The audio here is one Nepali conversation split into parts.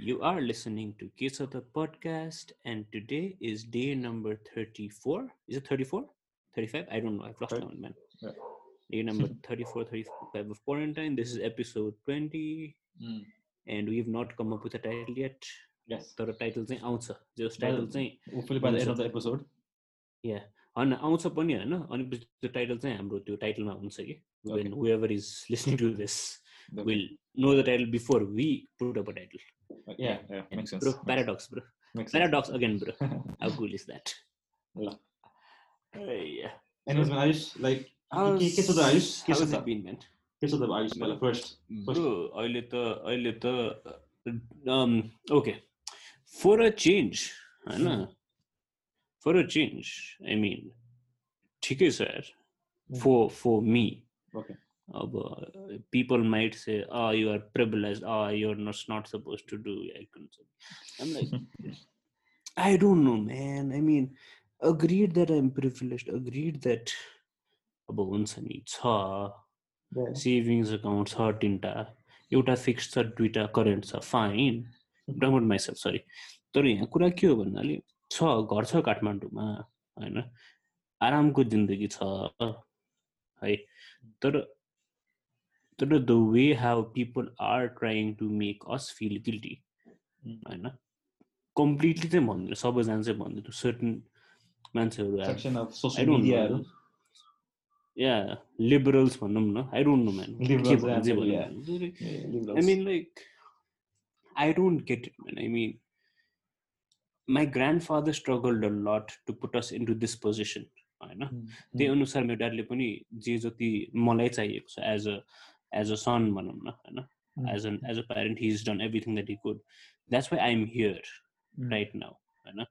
You are listening to Case of the Podcast, and today is day number 34. Is it 34? 35? I don't know. I've lost Thirty. count, man. Yeah. Day number 34, 35 of quarantine. This is episode 20, Mm. and we've not come up with a title yet. Yes. तर टाइटल चाहिँ आउँछ जस टाइटल चाहिँ Hopefully by the end of the episode. या होइन आउँछ पनि होइन अनि पछि त्यो टाइटल चाहिँ हाम्रो त्यो टाइटलमा हुन्छ कि Okay. When whoever is listening to this Okay. will know the title before we put up a title. Uh, Yeah, yeah, makes sense. Bro, Makes- paradox, bro. Makes sense. Paradox again, bro. How cool is that? ल. Hey, yeah. Anyways, man, Ayush, like, How's, के के छ त आयुष के how's छ it त been, man? के छ त आयुष पहिला फर्स्ट Bro, अहिले त अहिले त um okay. For a change, होइन Hmm. For a change, I mean, ठिकै छ यार. Hmm. For for me. Okay. अब uh, people might say, oh, you are privileged. Oh, you're not, not supposed to do. I couldn't. I'm like, I don't know, man. I mean, agreed that I'm privileged. Agreed that अब हुन्छ नि छ सेभिङ्स एकाउन्ट छ तिनवटा एउटा फिक्स छ दुइटा करेन्ट छ फाइन डमट माइसेल्फ सरी तर यहाँ कुरा के हो भन्नाले छ घर छ काठमाडौँमा होइन आरामको जिन्दगी छ है तर तर the way how people are trying to make us feel guilty Mm. होइन कम्प्लिटली चाहिँ भन्दैन सबैजना चाहिँ भन्दैन सर्टन मान्छेहरू have section of I social don't मिडियाहरू know. Yeah, liberals भनौँ न I don't know man. के Liberals, भन्छ जे yeah. भन्नु. I mean like I don't get it man. I mean my grandfather struggled a lot to put us into this position. होइन Hmm. त्यही अनुसार मेरो ड्याडले पनि जे जति मलाई चाहिएको छ as a as a son भनौँ न होइन. As an as a parent he is done everything that he could that's why I am here right now होइन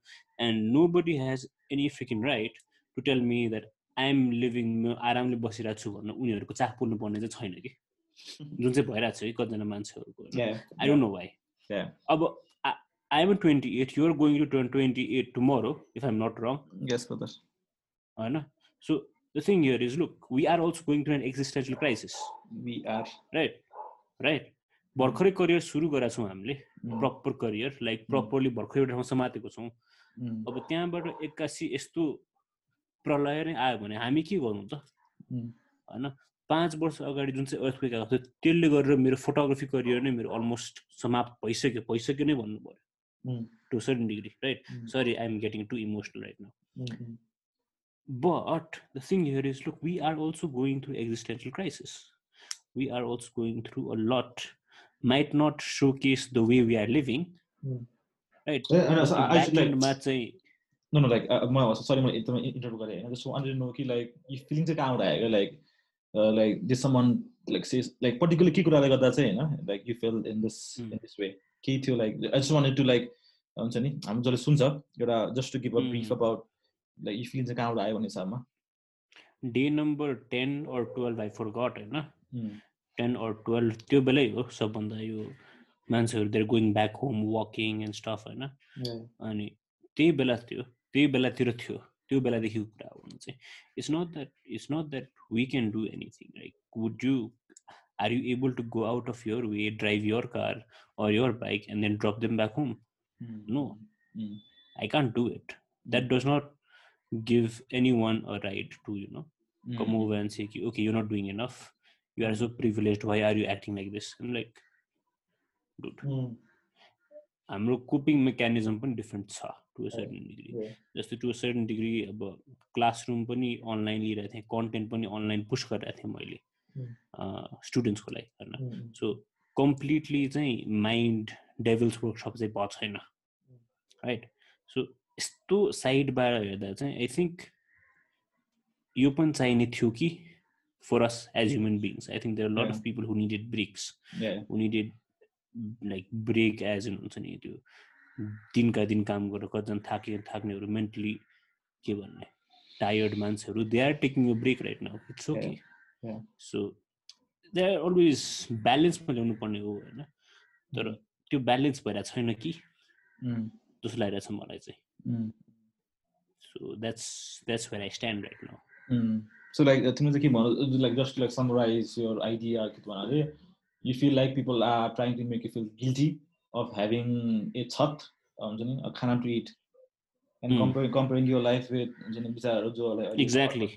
and nobody has any freaking right to tell me that I'm living म आरामले बसिरहेको छु भन्नु उनीहरूको चाख पुर्नु पर्ने चाहिँ छैन कि जुन चाहिँ भइरहेको छ कि कतिजना मान्छेहरूको. I don't know why Yeah. अब I am twenty eight you're going to twenty eight tomorrow if I'm not wrong Yes, brother. होइन so the thing here is look we are also going to an existential crisis We are. Right right भर्खरै करियर सुरु गरेका छौँ हामीले. प्रपर करियर लाइक प्रपरली भर्खरै एउटा ठाउँमा समातेको छौँ. अब त्यहाँबाट एक्कासी यस्तो प्रलय नै आयो भने हामी के गर्नु त Mm. होइन पाँच वर्ष अगाडि जुन चाहिँ अर्थक्वेक आएको थियो त्यसले गरेर मेरो फोटोग्राफी करियर नै मेरो अलमोस्ट समाप्त भइसक्यो भइसक्यो नै भन्नु पऱ्यो. To certain degree right. Sorry I am getting too emotional right now. But the thing here is look, we are also going through existential crisis. We are also going through a lot. Might not showcase the way we are living. Mm. Right. Yeah, I know, so I- I should, like- Backendमा चाहिँ No, no, like, uh, म सरी म एकदमै इन्टरभ्यू गरेँ होइन जस्ट वान्टेड नो कि लाइक यो फिलिङ चाहिँ कहाँबाट आयो क्या like like this someone like says like particular के कुराले गर्दा चाहिँ होइन like you feel in this Mm. In this way केही थियो like I just wanted to like हुन्छ नि हामी जसले सुन्छ एउटा just to give a brief Mm. About like यो फिलिङ चाहिँ कहाँबाट आयो भन्ने हिसाबमा day number ten or twelve I forgot होइन. टेन अर टुवेल्भ त्यो बेलै हो सबभन्दा यो मान्छेहरू they're going back home working and stuff होइन अनि त्यही बेला थियो त्यही बेलातिर थियो त्यो बेलादेखिको कुरा हो भने चाहिँ it's not that it's not that we can do anything like would you are you able to go out of your way drive your car or your bike and then drop them back home. Mm. I can't do it that does not Give any one a right to you know Mm. come over and say, ki, okay, you're not doing enough. You are so privileged. Why are you acting like this? I'm like, dude, Mm. हाम्रो कोपिङ मेकानिजम पनि डिफ्रेन्ट छ to a certain degree Yeah. जस्तै टु अ सर्टन डिग्री अब क्लासरुम पनि अनलाइन लिइरहेको थिएँ कन्टेन्ट पनि अनलाइन पुस गरिरहेको थिएँ मैले Mm. स्टुडेन्ट्सको लागि होइन Mm. सो कम्प्लिटली चाहिँ माइन्ड डेभल्स वर्कसप चाहिँ भएको छैन राइट सो यस्तो साइडबाट हेर्दा चाहिँ आई थिङ्क यो पनि चाहिने थियो कि for us as human beings I think there lot of. People who needed breaks. Who needed like break as in हुन्छ नि त्यो दिनका दिन काम गरेर कतिजना थाके थाक्नेहरू मेन्टली के भन्ने टायर्ड मान्छेहरू they are taking a break right now it's okay. So they are always ब्यालेन्समा ल्याउनु पर्ने हो होइन तर त्यो ब्यालेन्स भइरहेको छैन कि Mm. जस्तो लागिरहेछ मलाई चाहिँ Mm. So that's that's where I stand right now Mm. So like चाहिँ के भन्नु like just to like summarize your idea के you feel like people are trying to make you feel guilty of having a छत हुन्छ नि a खाना to eat and Hmm. comparing comparing your life with हुन्छ नि बिचराहरू जो like Exactly.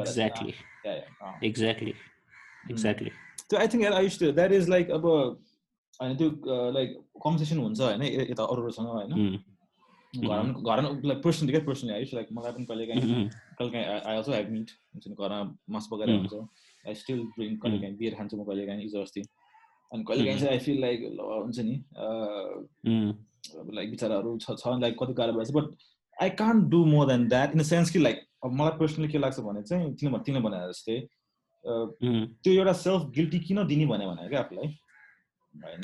Exactly. Yeah, yeah। Exactly. Hmm. Exactly. त्यो I think I use that is like अब होइन त्यो लाइक कन्भर्सेसन हुन्छ होइन यता अरूहरूसँग होइन Mm. घरमा घरमा लाइक पर्सनली क्या पर्सनली आइस लाइक मलाई पनि कहिले काहीँ. कहिले काहीँ आई अल्सो हेभ मिट हुन्छ नि घरमा मासु पकाएर. हुन्छ आई स्टिल ड्रिङ्क कहिले काहीँ बियर खान्छु म कहिले काहीँ हिजो अस्ति अनि कहिले काहीँ चाहिँ आई फिल लाइक हुन्छ नि लाइक बिचराहरू छ छ लाइक कति गाह्रो भएछ but I can't do more than that in the sense कि लाइक अब मलाई पर्सनली के लाग्छ भने चाहिँ तिमीले तिमीले भने जस्तै Mm. त्यो एउटा सेल्फ गिल्टी किन दिने भने भने क्या आफूलाई? होइन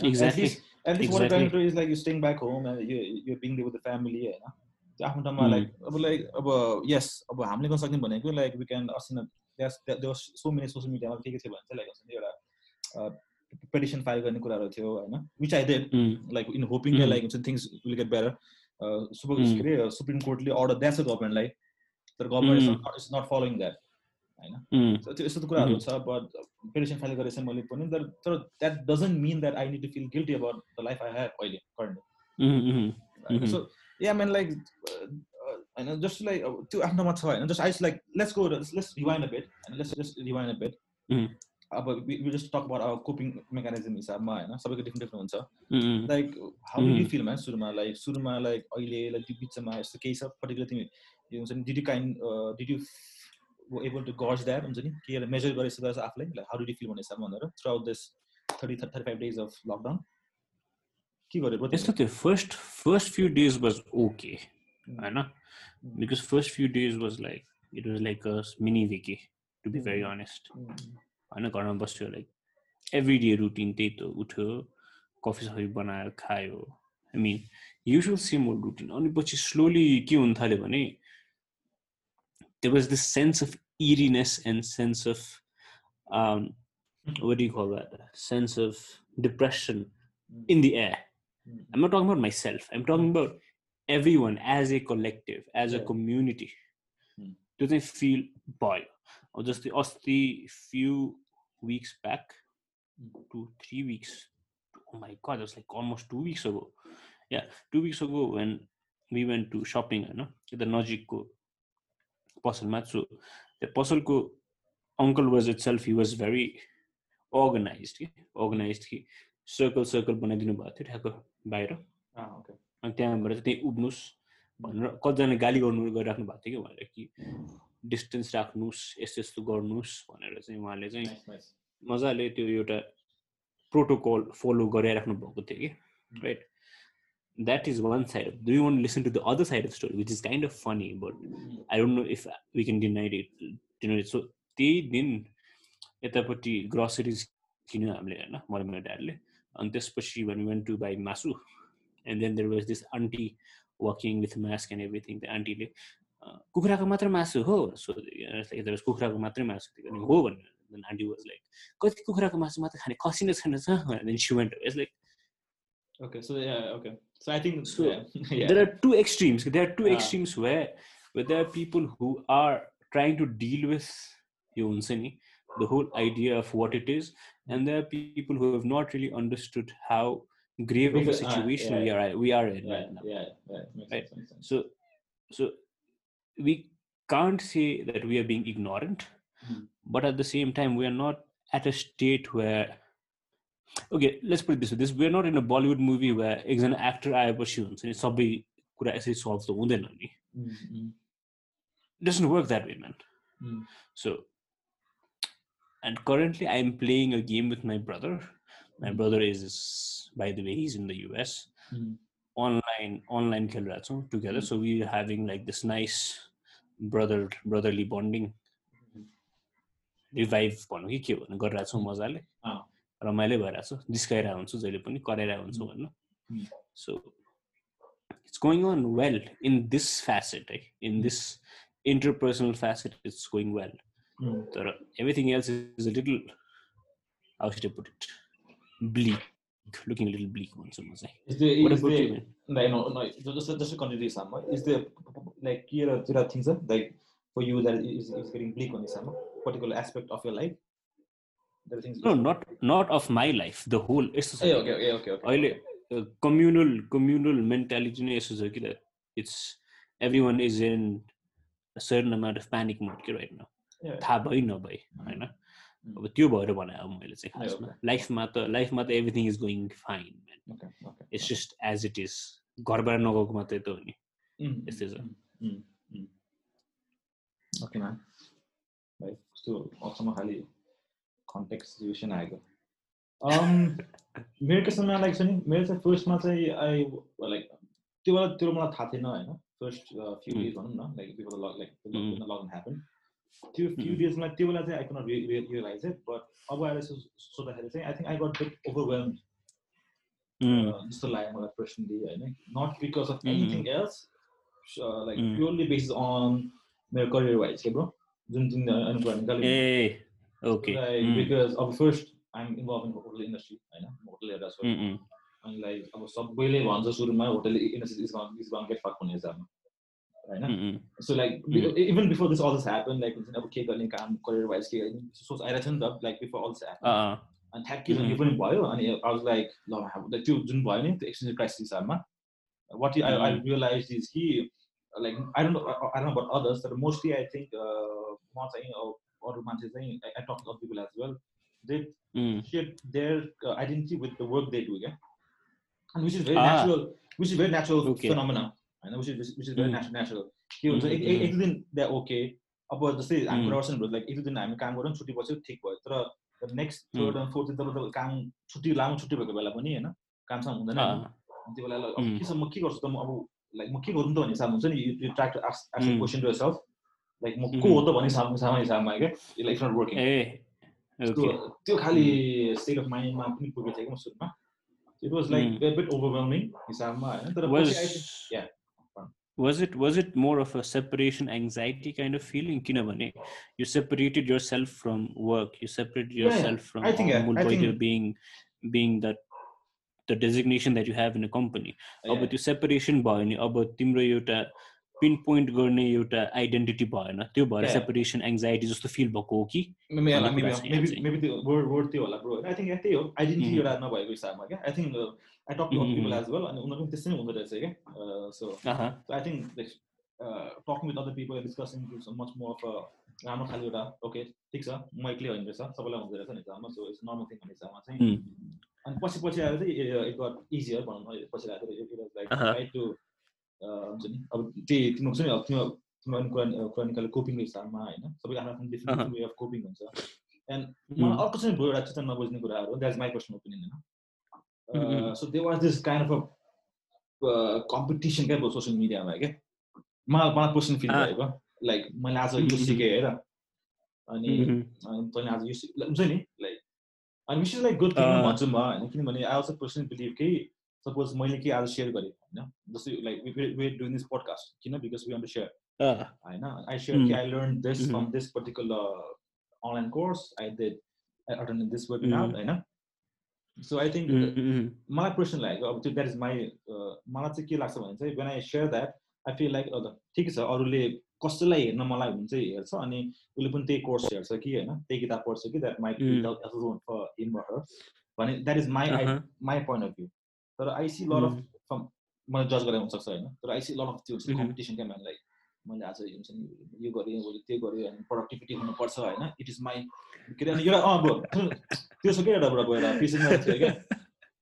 Trying to do is like you're staying back home and you you're being there with the family होइन त्यो आफ्नो ठाउँमा. लाइक अब लाइक अब यस अब हामीले गर्न सक्ने भनेको लाइक वी क्यान अस्ति सो मेनी सोसियल मिडियामा के के थियो भने चाहिँ लाइक हुन्छ नि एउटा पेटिसन फाइल गर्ने कुराहरू थियो होइन which I did Mm. Like in hoping. Like हुन्छ things will get better super. के अरे सुप्रिम कोर्टले अर्डर द्याछ गभर्मेन्टलाई तर government is not following that होइन त्यो यस्तो कुराहरू छ बट पेटिसन फाइल गरेछ मैले पनि तर तर that doesn't mean that I need to feel guilty about the life I have अहिले current. Mhm. So yeah man like होइन जस्ट लाइक त्यो आफ्नोमा छ होइन just ice like let's go let's rewind a bit होइन let's just rewind a bit. अब वि जस्ट टक अबाउट अब कोपिङ मेकानिजम हिसाबमा होइन सबैको डिफ्रेन्ट डिफ्रेन्ट हुन्छ. Like how you. Feel man सुरुमा लाइक सुरुमा लाइक अहिले लाइक त्यो बिचमा यस्तो केही छ पर्टिकुलर तिमी यो हुन्छ नि did you kind did you able to gauge that हुन्छ नि? के मेजर गरेछ त आफूलाई लाइक हाउ यु फिल भन्ने हिसाबमा भनेर throughout this thirty thirty five days of lockdown के गर्यो bro? यस्तो थियो first first few days was okay होइन? Because first few days was like it was like a mini vacay to be very honest? होइन घरमा बस्यो लाइक एभ्री डे रुटिन त्यही त उठ्यो कफी सफी बनायो खायो। I mean usual same old routine अनि पछि स्लोली के हुन थाल्यो भने there was this sense of eeriness and sense of um, hmm. what do you call that? Sense of depression hmm. in the air. Hmm. I'm not talking about myself. I'm talking about everyone as a collective as a community. Do they feel boil or just the, just few weeks back two three weeks oh my god it was like almost two weeks ago. Yeah two weeks ago when we went to shopping you know, at the nojiko posen matsu त्यो पसलको uncle was itself he was very organise कि अर्गनाइज कि सर्कल सर्कल बनाइदिनु भएको थियो ठ्याक्क बाहिर. अनि त्यहाँबाट चाहिँ त्यहीँ उभिनुहोस् भनेर कतिजना गाली गर्नु गरिराख्नु भएको थियो कि भनेर कि डिस्टेन्स राख्नुहोस् यस्तो यस्तो गर्नुहोस् भनेर चाहिँ उहाँले चाहिँ. मजाले त्यो एउटा प्रोटोकल फलो गरिराख्नु भएको थियो कि right That is one side do you want listen to the other side of story which is kind of funny but Mm. I don't know if we can denied it denied so त्यही दिन यतापट्टि ग्रोसरिज किन्यो हामीले होइन मलाई मेरो ड्याडले अनि त्यसपछि वान वेन्ट टु बाई मासु and then there was this aunty walking with mask and everything त्यो आन्टीले "अँ, कुखुराको मात्र मासु हो सो यता कुखुराको मात्रै मासु थियो अनि हो भनेर देन आन्टी वाज लाइक कति कुखुराको मासु मात्र खाने खसी नै छैन छ then she went it's like Okay, so yeah, okay. so I think So, yeah, yeah. there are two extremes there are two Ah. extremes where where there are people who are trying to deal with your the whole idea of what it is and there are people who have not really understood how grave of a Because- ah, situation we are we are in yeah, right now yeah, yeah, Right. sense, so so we can't say that we are being ignorant Mhm. but at the same time we are not at a state where okay let's put it this way this we're not in a bollywood movie where एकजना actor आएपछि हुन्छ नि सबै कुरा यसरी सल्भ त हुँदैन नि Mm, mm, it doesn't work that way man mm. so and currently i'm playing a game with my brother my Mm. brother is by the way he's in the us Mm. online online खेलिरहेको छौँ together Mm. so we're having like this nice brother brotherly bonding Mhm. revive भनौँ कि के भन्नु गरिरहेको छौँ मजाले अँ। रमाइलो भइरहेको छ जिस्काइरहेको हुन्छु जहिले पनि कराइरहेको हुन्छु Mm. भन्न Mm. going on well in this facet eh? in Mm. this interpersonal facet it's going well Mm. तर a little how should I put it bleak looking a little bleak भन्छु म चाहिँ Is there, what is about there, you like, no, no, just, just, just to continue this, Sam, is there, like, here are, there are things like, for you that is, is getting bleak on this, Sam, particular aspect of your life? No not not of my life the whole यस्तो छ Hey, कि okay, okay, okay, okay. अहिले कम्युनल कम्युनल मेन्टालिटी नै यस्तो छ कि it's every one is in certain amount of panic mode कि राइट न. थाहा भइ नभई होइन अब त्यो भएर भने अब मैले चाहिँ खासमा लाइफमा त लाइफमा त everything is going fine Okay, okay. It's just as it is घरबाट नगएको मात्रै त हो नि यस्तै छ। Okay, man. Like, कस्तो अचम्म खालि कन्टेक्स्ट सिचुएसन आएको मेरो केसमा लाइक छ नि मेरो चाहिँ फर्स्टमा चाहिँ आई लाइक त्यो बेला त्यो मलाई थाहा थिएन होइन फर्स्ट फ्यु. डेज भनौँ न लाइक बिफोर लाइक. लगन ह्यापन त्यो फ्यु. डेजमा त्यो बेला चाहिँ आई कुन रियलाइज है बट अब आएर सो- सोद्धाखेरि चाहिँ I think I got bit overwhelm जस्तो लाग्यो मलाई पर्सनली होइन not because of. Anything else like. Purely based on मेरो करियर वाइज के ब्रो जुन जुन निकाल्यो ओके बिकज अब first I'm involve in hotel industry होइन होटल हेरेर छु Mm, अनि लाइक अब सबैले भन्छ सुरुमा hotel industry is is gonna get fuck भन्ने हिसाबमा होइन? Mm, so like even before this all this happen like हुन्छ अब के गर्ने काम करियर वाइज के गर्ने सोच आइरहेको छ नि त like before all this happen अनि ठ्याक्कै. यो पनि भयो अनि आई वाज लाइक ल त्यो जुन भयो नि त्यो एक्सचेन्ज क्राइसिस हिसाबमा what I I. Realise is कि like I don't I don't but others तर मोस्टली आई थिङ्क म चाहिँ अरू मान्छे चाहिँ I talk of people as well they shape their identity with the work they do, yeah. And which is very Ah. natural, which is very natural Okay. phenomena. I know which is which is very Mm. natural. natural. के हुन्छ एक एक दिन द्या ओके अब जस्तै हामी. गर्छौँ लाइक एक दुई दिन हामी काम गरौँ छुट्टी बस्यो ठिक भयो तर नेक्स्ट. थर्ड एन्ड फोर्थ दिन तपाईँ काम छुट्टी लामो छुट्टी भएको बेला पनि होइन कामसँग हुँदैन Ah। अनि त्यो बेला ल- अब Mm. के छ म के गर्छु त म अब लाइक म के गरौँ त भन्ने हिसाबमा हुन्छ नि you try to ask. Question to yourself like म को Mhm. हो त भन्ने हिसाबमा हिसाबमा हिसाबमा क्या like not working A okay त्यो त्यो खालि स्टेट अफ माइन्डमा पनि पुगेको थिएँ कि म सुरुमा it was like Mm. Bit overwhelming हिसाबमा होइन तर was पछि I think- yeah. was it was it more of a separation anxiety kind of feeling kinabane you separated yourself from work you separated Yeah, yeah. yourself from I think, yeah, Amul I Boyde think- being being that the designation that you have in a company अब Yeah. त्यो सेपरेसन भयो नि अब तिम्रो एउटा pinpoint गर्ने एउटा आइडेन्टिटी भएन त्यो भएर. सेपरेसन एङ्जाइटी जस्तो फिल भएको हो कि Maybe- yeah, भन्ने maybe कुरा छ यहाँ maybe चाहिँ। maybe त्यो word word त्यो होला ब्रो आई थिङ्क त्यही हो आइडेन्टिटी. एउटा नभएको हिसाबमा क्या I think I talk to people. As well अनि उनीहरू पनि त्यस्तै नै हुँदो रहेछ क्या सो अहँ, I think talking with other people discussing much more of राम्रो खालि एउटा ओके ठिक छ म एक्लै होइन रहेछ सबैलाई हुँदो रहेछ नि हिसाबमा सो इट्स नर्मल थिङ भन्ने हिसाबमा चाहिँ अनि पछि पछि आएर चाहिँ इट गट इजियर भनौँ न पछि आएर लाइक। ट्राई टु हुन्छ नि? अब त्यही तिम्रो हुन्छ नि अब तिम्रो तिम्रो कुरा कुरा निकाल्यो कोपिङको हिसाबमा होइन? सबै आफ्नो आफ्नो डिफ्रेन्ट वे अफ कोपिङ हुन्छ। एन्ड मलाई अर्को चाहिँ भयो एउटा चित्त नबुझ्ने कुराहरू that is my personal opinion होइन. So they was this kind of competition क्या सोसियल मिडियामा क्या? मलाई मलाई पर्सनल फिल. भएको। लाइक मैले आज यो सिकेँ हेर अनि तैँले आज यो सि- हुन्छ नि लाइक अनि इज लाइक गुड थिङ अँ। भन्छु म होइन? किनभने आई अल्सो पर्सनली बिलिभ कि सपोज मैले के आज सेयर गरेँ होइन जस्तै like we doing this podcast किन? बिकज वी टु सेयर होइन? आई सेयर कि. I learn this. From this particular online course I did I attend this webinar. होइन? सो आई थिङ्क मलाई पर्सनल लागेको अब त्यो द्याट इज माई मलाई चाहिँ के लाग्छ भने चाहिँ when I share that I feel like ठिकै छ अरूले कसैलाई हेर्न मलाई हुन्छ हेर्छ अनि उसले पनि त्यही कोर्स हेर्छ कि होइन? त्यही किताब पढ्छ कि द्याट Mm. फर हिम भने that is my my point of view तर I see lot of. From मलाई जज गरेर हुनसक्छ होइन। तर आई सी लट अफ त्यो. कम्पिटिसन क्या म्यान लाइक मैले आज हुन्छ नि यो गरेँ भोलि त्यो गरेँ अनि प्रोडक्टिभिटी हुनुपर्छ होइन। इट इज माई के अरे अनि एउटा अँ अब त्यो छ क्या एउटा कुरा गएर थियो क्या।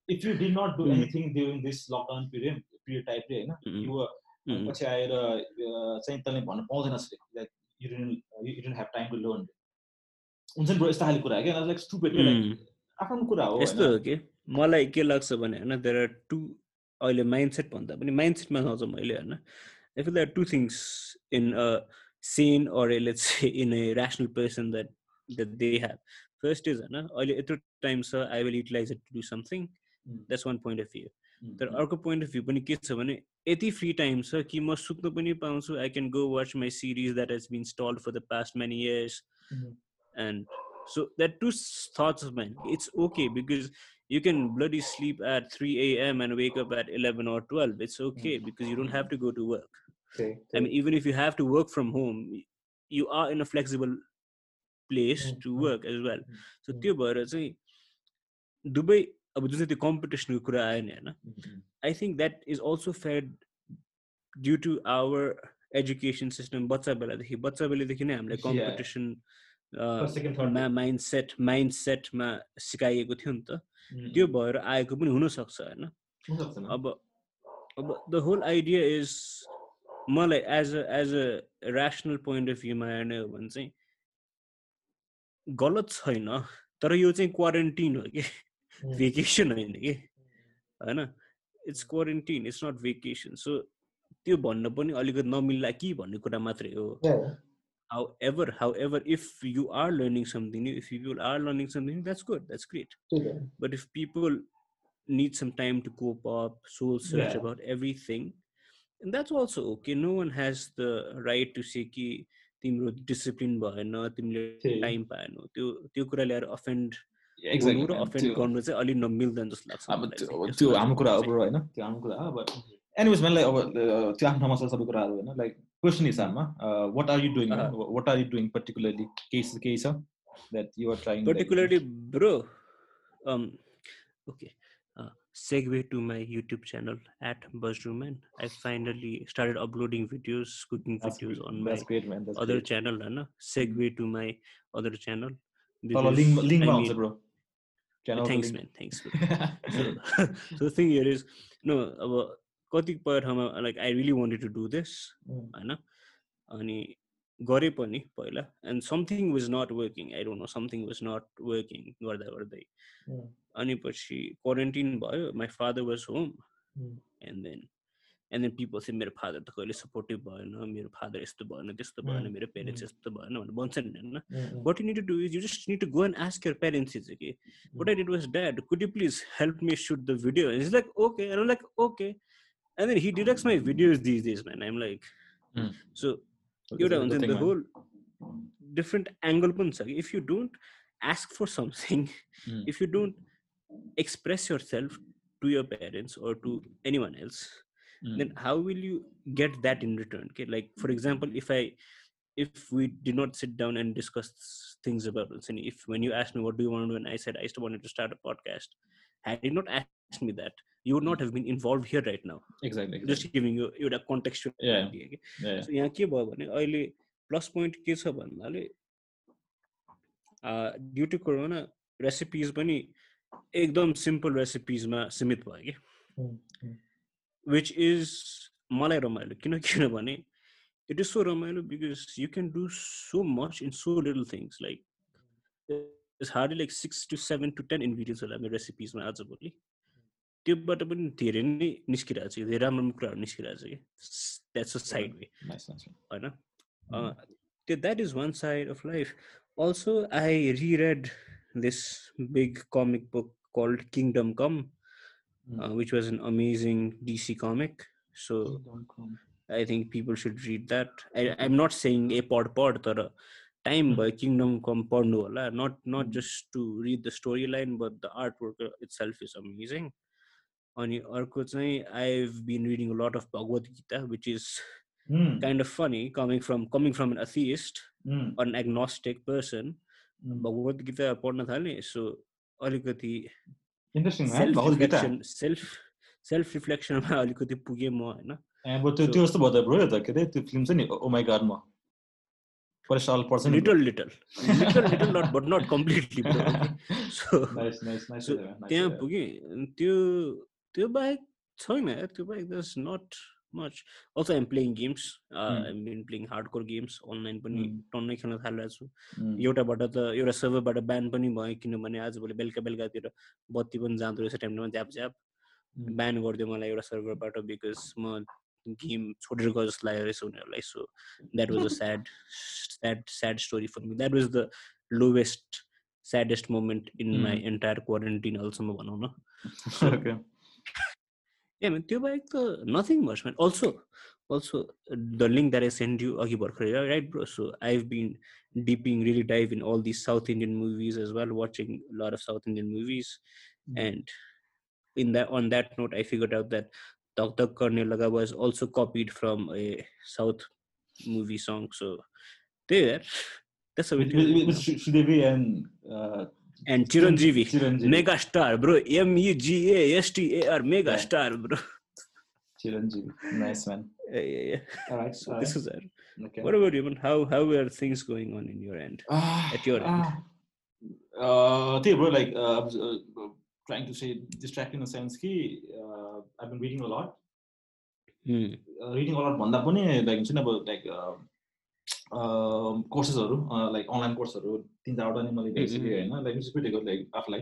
If you did not do. Anything during this lockdown period period टाइपले होइन. यु पछि आएर चाहिँ तैँले भन्नु पाउँदैन like you you don't have time to learn हुन्छ नि ब्रो यस्तो खाले कुरा क्या। लाइक स्टुपेड आफ्नो कुरा हो यस्तो हो कि? मलाई के लाग्छ भने होइन देयर आर टु अहिले माइन्डसेट भन्दा पनि माइन्डसेटमा आउँछ मैले होइन। I feel there two things in a sense or let's in a rational person that that they have first is होइन अहिले यत्रो टाइम छ I will utilize it to do something. That's one point of view तर mm, अर्को पोइन्ट अफ भ्यू पनि के छ भने यति फ्री टाइम छ कि म सुत्न पनि पाउँछु I can go watch my series that has been stalled for the past many years mhm. and so that two s- thoughts of mine it's okay because you can bloody sleep at 3 a.m and wake up at 11 or 12 it's okay Mm. because you don't have to go to work Okay, i mean even if you have to work from home y- you are in a flexible place Mm, to mm, work as well mm, so mm. त्यो भएर चाहिँ दुवै अब जुन चाहिँ त्यो कम्पिटिसनको कुरा आयो नि होइन Mm-hmm. I think that is also fed due to our education system बच्चा बेलादेखि बच्चा बेलादेखि नै हामीलाई Yeah. Competition mind set mind सेटमा सिकाइएको थियो नि त. त्यो भएर आएको पनि हुनसक्छ होइन। अब अब द होल आइडिया इज मलाई as a as a rational point of भ्यूमा हेर्ने हो भने चाहिँ गलत छैन तर यो चाहिँ क्वारेन्टिन हो कि. भेकेसन होइन कि? होइन? It's quarantine it's not vacation so त्यो भन्न पनि अलिकति नमिल्ला कि भन्ने कुरा मात्रै हो. however however if you are learning something new if people are learning something new that's good that's great त्यही त। but if people need some time to cope up soul search Yeah. about everything and that's also okay no one has the right to say कि तिम्रो डिसिप्लिन भएन तिमीले त्यही। टाइम पाएन त्यो त्यो कुरा ल्याएर अफेन्ड Yeah, exactly, हुनु र man. अफेन्ड त्यो- गर्नु चाहिँ अलिक नमिल्दैन जस्तो लाग्छ अब मलाई त्यो चाहिँ। अब त्यस्तो त्यो लाग्छ हाम्रो कुरा मलाई अब होइन त्यो हाम्रो कुरा हो अब एनिवेज मलाई अब अ, त्यो आफ्नो ठाउँमा छ सबै कुराहरू होइन like question is, Amma, uh, what are you doing? Uh-huh. What are you doing particularly case to case that you are trying? Particularly, like, bro. Um, okay. Uh, segue to my YouTube channel at Buzzrooman. I finally started uploading videos, cooking that's videos great, on my great, other great. channel. Na? Segue to my other channel. Follow link, link I bro. Channel thanks, man. Thanks. so, so, the thing here is, no, uh, कतिपय ठाउँमा like I really wanted to do this Mm. होइन अनि गरेँ पनि पहिला and something was not working I don't know something was not working गर्दा गर्दै Mm. अनि पछि क्वारेन्टिन भयो my father was home Mm. And then and then people चाहिँ मेरो फादर त कहिले सपोर्टिभ भएन मेरो फादर यस्तो भएन त्यस्तो भएन Mm, मेरो पेरेन्ट्स mm. यस्तो भएन भनेर भन्छ नि होइन Mm, what you need to do is you just need to go and ask your parents it's okay what i did was dad could you please help me shoot the video and he's like okay and then he directs my videos these days, man. I'm like, mm. so you know, in the whole different angle punsa. If you don't ask for something, mm. if you don't express yourself to your parents or to anyone else, mm. then how will you get that in return? Okay, like for example, if I if we did not sit down and discuss things about this, and if when you asked me what do you want to do, and I said I still wanted to start a podcast, had you not asked me that you would not have been involved here right now Exactly, just exactly. giving you एउटा contextual Yeah. idea के Yeah, yeah. So यहाँ के भयो भने अहिले प्लस पोइन्ट के छ भन्नाले ड्यु टु कोरोना रेसिपिज पनि एकदम सिम्पल रेसिपिजमा सीमित भयो कि Mm, mm. विच इज मलाई रमाइलो किन किनभने इट इज सो रमाइलो because you can do so much in so little things like it's hardly like six to seven to ten ingredients होला मेरो रेसिपिजमा आजभोलि त्योबाट पनि धेरै नै निस्किरहेको छ धेरै राम्रो राम्रो कुराहरू निस्किरहेको छ कि that's a side way Nice, nice. होइन Mm. uh, th- that is one side of life. Also, I reread this big comic book called Kingdom Come, Mm. uh, which was an amazing DC comic. So Kingdom Come. I think people should read that. I, I'm not saying a pod pod, तर time Mm. by Kingdom Come पढ्नु होला. Not not Mm. just to read the storyline, but the artwork itself is amazing. अनि अर्को चाहिँ lot of Bhagavad Gita, which is Mm, kind of funny coming from coming from an atheist mm, or an agnostic person. Mm. भगवत गीता पढ्न थालेँ सो अलिकति. सेल्फ भगवत गीता. सेल्फ रिफ्लेक्सनमा अलिकति पुगेँ म होइन? ए, अब त्यो So- त्यो जस्तो भयो त ब्रो त के अरे त्यो फिल्म छ नि ओ माई गडमा परिशाल पर्छ नि। Little little little little not but not completely so nice nice nice so त्यहाँ पुगेँ अनि त्यो त्यो बाहेक छैन त्यो बाहेक दस not much also I'm playing games. I'm been playing hardcore games online पनि. टन्नै खेल्न थालिरहेको छु. एउटाबाट त एउटा सर्भरबाट ब्यान पनि भयो किनभने आजभोलि बेलुका बेलुकातिर बत्ती पनि जाँदो रहेछ टाइममा झ्याप झ्याप. ब्यान गरिदियो मलाई एउटा सर्भरबाट बिकज म गेम छोडेर गयो जस्तो लाग्यो रहेछ उनीहरूलाई so that was a sad sad sad story for me that was the lowest saddest moment in my. Entire quarantine अहिलेसम्म भनौँ न Okay. ए म्यान त्यो बाहेक त nothing much man also also the link that I send you अघि भर्खर right bro so I have been dipping really dive in all this South Indian movies as well watching lot of South Indian movies Mm. and in that on that note i figured out that Dak Dak Karne Laga was also copied from a south movie song so there that's how it With- with- is with Sri- Sridevi and uh, and Chiranjeevi, Chiranjeevi. mega star, bro. M E G A S T A R, mega Yeah. star, bro. Chiranjeevi. Nice man. Yeah, yeah, yeah. All right. So all this right. is it. Okay. What about you, man? How how are things going on in your end? Ah, at your end? ah. Uh, त्यही bro, like uh, I was, uh, trying to say distracting in the sense कि uh, I've been reading a lot. Hmm. Uh, reading a lot भन्दा पनि like हुन्छ नि अब like कोर्सेसहरू लाइक अनलाइन कोर्सहरू तिन चारवटा नै मैले भइसकेँ होइन लाइक इट्स गुड लाइक आफूलाई।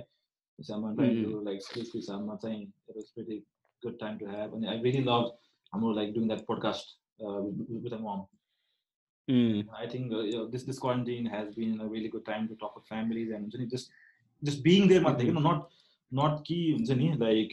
हिसाबमा टु लाइक स्किल्सको हिसाबमा चाहिँ pretty good time to have अनि आई रियली लभ हाम्रो like doing that podcast with a momo. I think uh, you know, this this quarantine has been a really good time to talk with families and हुन्छ नि, just just being there मात्रै you know, not not कि हुन्छ नि लाइक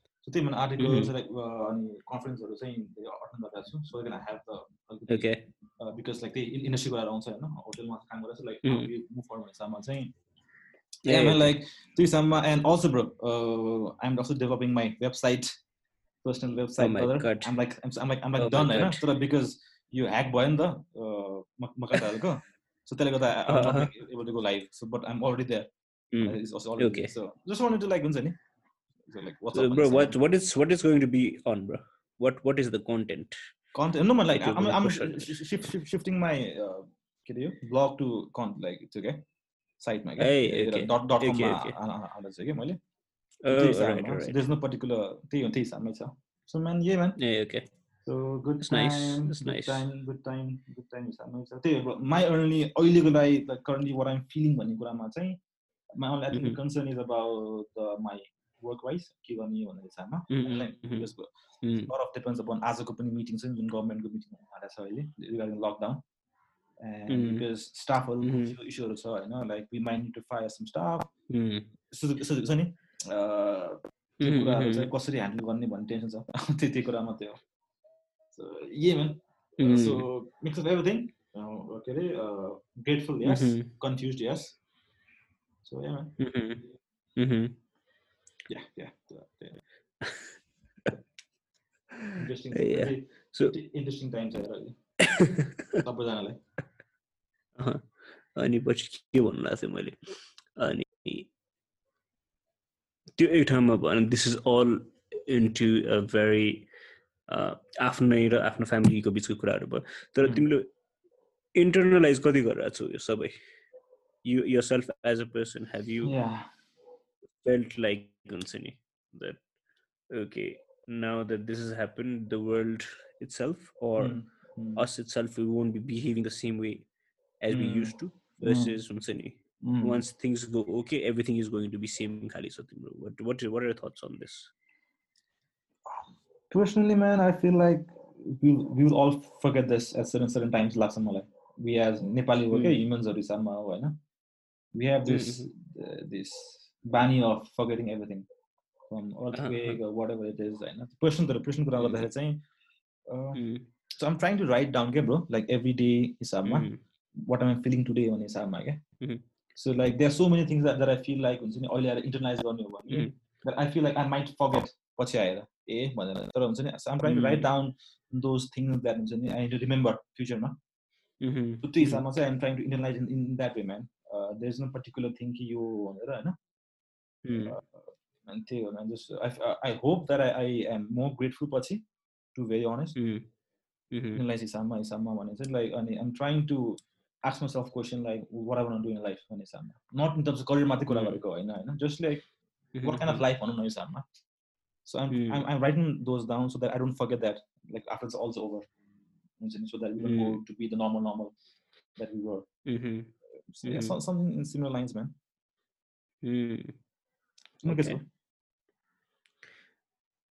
सो त्यही भएर. आर्टिकल्स लाइक अनि कन्फरेन्सहरू चाहिँ अटेन्ड गरिरहेको छु so can have the Okay. Because like त्यही इन्डस्ट्री कुरा आउँछ होइन होटेलमा काम गरेर लाइक. मुभ फर भन्ने हिसाबमा चाहिँ like त्यो हिसाबमा and also bro I'm also developing my website personal website. Um like um like um like my done होइन. तर बिकज यो ह्याक भयो नि त मकाइदाहरूको सो त्यसले गर्दा. Able to go live so but I'm already there. So just wanted to like हुन्छ नि So, like, what's So, up, bro, man? what what is what is going to be on, bro? What what is the content? content no man like That you're i'm, gonna I'm push on sh- shift, shift, shifting my uh, के अरे यो blog to con like it's okay साइटमा क्या Hey, यतातिर okay. dot dot com Okay, मा okay. हाल्दैछु चाहिँ कि मैले Oh, त्यही right, हिसाबमा right. there's no particular त्यही हो त्यही हिसाबमै छ so man yeah man Yeah, okay. so good That's nice, time that's good nice. time good time good time हिसाबमै छ त्यही हो my only अहिलेको लागि like currently what I'm feeling भन्ने कुरामा चाहिँ my only I think the Mhm. concern is work wise के गर्ने भन्ने हिसाबमा depends upon आजको पनि मिटिङ छ नि जुन गभर्मेन्टको मिटिङ आएको छ अहिले रिगार्डिङ लकडाउन एन्ड स्टाफहरू. इस्युहरू छ होइन like we mind need to fire some staff छ नि कसरी ह्यान्डल गर्ने भन्ने टेन्सन छ त्यो त्यो कुरा मात्रै हो। So yeah man Hmm. So mix of everything के are grateful yes. Confused yes so yeah man yeah yeah interesting Yeah. So- interesting time छ सबैजनालाई। अनि पछि के भन्नु लाग्थ्यो मैले? अनि त्यो एक ठाउँमा भएन this is all into a very आफ्नै र आफ्नो फ्यामिलीको बिचको कुराहरू भयो। तर. तिमीले इन्टरनलाइज कति गरिरहेको छौ यो सबै? You yourself as a person have yeah felt like Gunsini that okay now that this has happened the world itself or mm-hmm. us itself we won't be behaving the same way as mm-hmm. we hmm, used to hmm. versus Gunsini. Mm-hmm. Once things go okay, everything is going to be same. Khali Satimro. What what what are your thoughts on this? Personally, man, I feel like we we will all forget this at certain certain times. Last we as Nepali, okay, humans are We have this uh, this बानी of forgetting everything from earthquake or whatever it is होइन पर्सन तर पर्सन कुरा Mm. गर्दाखेरि चाहिँ uh, Mm, so I'm trying to write down के bro like every day हिसाबमा mm, what am I feeling today भन्ने हिसाबमा क्या Mhm. so like there are so many things that, that I feel like हुन्छ नि अहिले आएर internalize गर्ने हो भने Mm. that I feel like I might forget पछि आएर ए भनेर तर हुन्छ नि so I'm trying to write Mm. down those things that हुन्छ नि I need to remember फ्युचरमा mhm, so त्यो हिसाबमा चाहिँ I'm trying to internalize in, in that way man uh, there's no particular thing कि यो भनेर होइन mm, अनि त्यही हो man just I, I hope that I, I am more grateful पछि to very honest mm, mhm, internalize हिसाबमा हिसाबमा भने चाहिँ like अनि I'm trying to ask myself question like what I want to do in life भन्ने हिसाबमा not in terms of career मात्रै कुरा Mm. गरेको होइन होइन just like mhm, what kind of life भनौँ न यो हिसाबमा so I'm, Mm. I'm I'm writing those down so that I don't forget that like after it's all over हुन्छ नि, so that we don't go Mm. to be the normal normal that we were mhm, so, yeah, okay.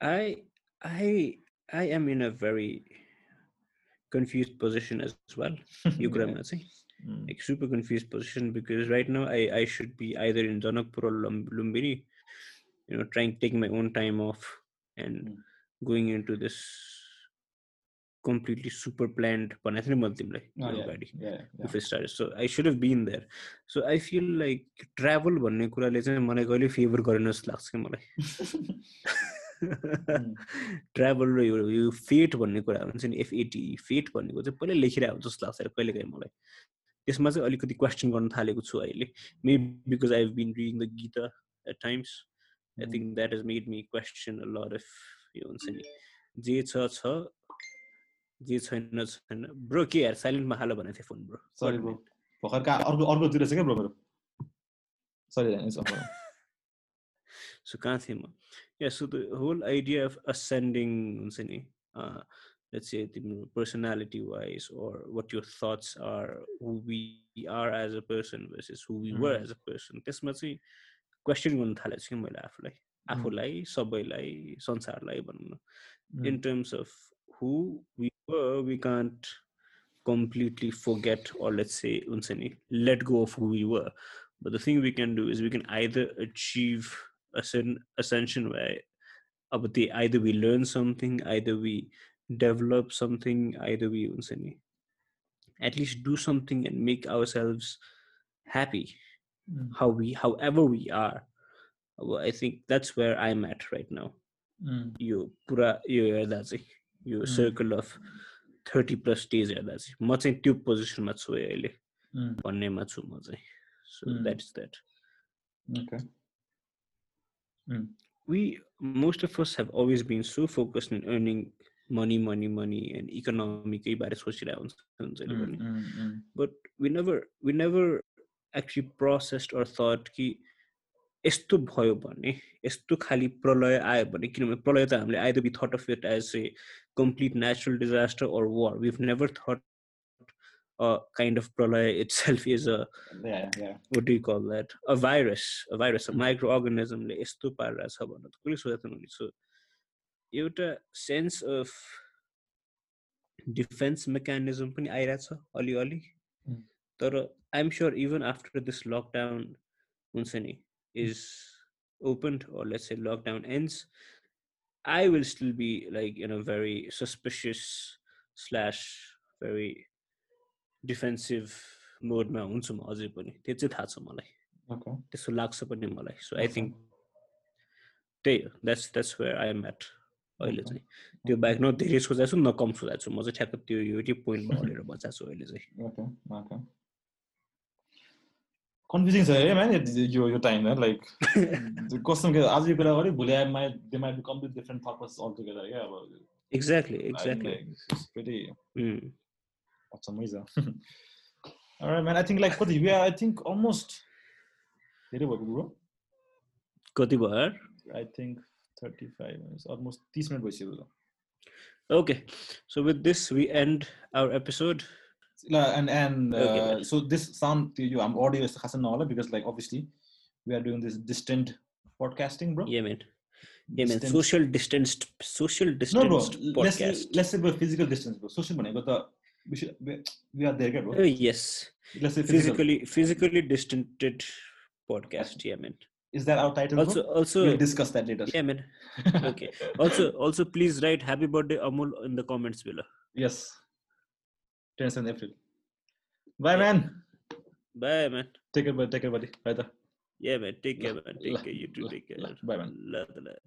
I I I am in a very confused position as well. You could say. Mm. Like super confused position because right now I, I should be either in Janakpur or Lumbini, you know, trying taking my own time off and mm. going into this completely super planned भनेको थिएँ नि मैले तिमीलाई अगाडि so i should have been there. So i feel like travel भन्ने कुराले चाहिँ मलाई कहिले फेभर गरेन जस्तो लाग्छ कि मलाई? ट्राभल र यो यो फेट भन्ने कुरा हुन्छ नि एफएटी फेट भन्नेको चाहिँ पहिल्यै लेखिरहेको हुन्छ जस्तो लाग्छ कहिले काहीँ मलाई। त्यसमा चाहिँ अलिकति क्वेसन गर्न थालेको छु अहिले। May because I have been reading the Gita at times I. Think that is made me question a lot of यो हुन्छ नि जे छ छ। जे छैन छैन। ब्रो के यार साइलेन्टमा हाल भनेको थिएँ फोन ब्रो। Sorry bro. भर्खर कहाँ अर्को अर्कोतिर छ क्या ब्रो मेरो? सरी सो कहाँ थिएँ म? Yeah so the whole idea of ascending हुन्छ नि लेट्स से तिम्रो personality wise or what your thoughts are who we are as a person versus who we were Mm. As a person त्यसमा चाहिँ क्वेसन गर्न थालेको छु कि मैले आफूलाई आफूलाई सबैलाई संसारलाई भनौँ न। In terms of who we We can't completely forget or let's say let go of who we were. But the thing we can do is we can either achieve a certain ascension where either we learn something, either we develop something, either we at least do something and make ourselves happy mm. how we however we are well, i think that's where i'm at right now mm. you pura you that's it यो Mm. Circle of thirty plus days हेर्दा चाहिँ म चाहिँ त्यो पोजिसनमा छु अहिले भन्नेमा छु म चाहिँ so Mm. That is that we most of us have always been so focused on earning money money money and economic बारे सोचिरहेको हुन्छ Mm. but we never we never actually processed or thought कि यस्तो भयो भने यस्तो खालि प्रलय आयो भने किनभने प्रलय त हामीले either be thought of it as a complete natural disaster or war we've never thought a kind of pralaya itself is a Yeah, yeah. what do you call that a virus a virus a Mm. microorganism ले यस्तो पारिरहेछ भनेर त कसले सोचेको थिएन सो एउटा सेन्स अफ डिफेन्स मेकानिजम पनि आइरहेछ अलिअलि Mm. तर I'm sure even after this lockdown हुन्छ नि Is opened or let's say lockdown ends i will still be like in a very suspicious slash very defensive मोडमा हुन्छु म अझै पनि त्यो चाहिँ थाहा छ मलाई Okay. त्यस्तो लाग्छ पनि मलाई सो आई Okay. थिङ्क त्यही हो that's that's where I am at अहिले Okay. चाहिँ त्यो बाहेक न धेरै सोचेको छु न कम सोचेको छु म चाहिँ ठ्याक्क त्यो एउटै पोइन्टमा अडेर बचाएको छु अहिले चाहिँ Okay. Okay. कन्फ्युजिङ छ है म्यान यो यो टाइम है लाइक कस्तो के आज यो कुरा गऱ्यो भोलि आइमा they might be complete different purpose altogether क्या अब एक्ज्याक्टली एक्ज्याक्टली pretty Mm. अचम्मै छ Alright, man. I think like कति we are I think almost धेरै भएको ब्रो कति भयो I think 35 minutes almost 30 minute भइसक्यो त Okay, so with this, we end our episode. ल and and uh, okay. so this sound to you, I'm audio is Hassan Nawala because like obviously we are doing this distant podcasting, bro. Yeah, man. Yeah, man. Social distanced, social distanced no, podcast. Let's, let's say bro, physical distance, bro. Social money, but the we should we, we are there, bro. Uh, yes. Let's say physical. physically physically distanced podcast. Yeah, man. Is that our title? Also, bro? also we'll discuss that later. Yeah, man. okay. also, also, please write happy birthday Amul in the comments below. Yes. 27 April bye man Bye, man. take care buddy take care buddy bye Yeah, man. Take care, man. Take care. You too. Take care. bye, man. Love, the love.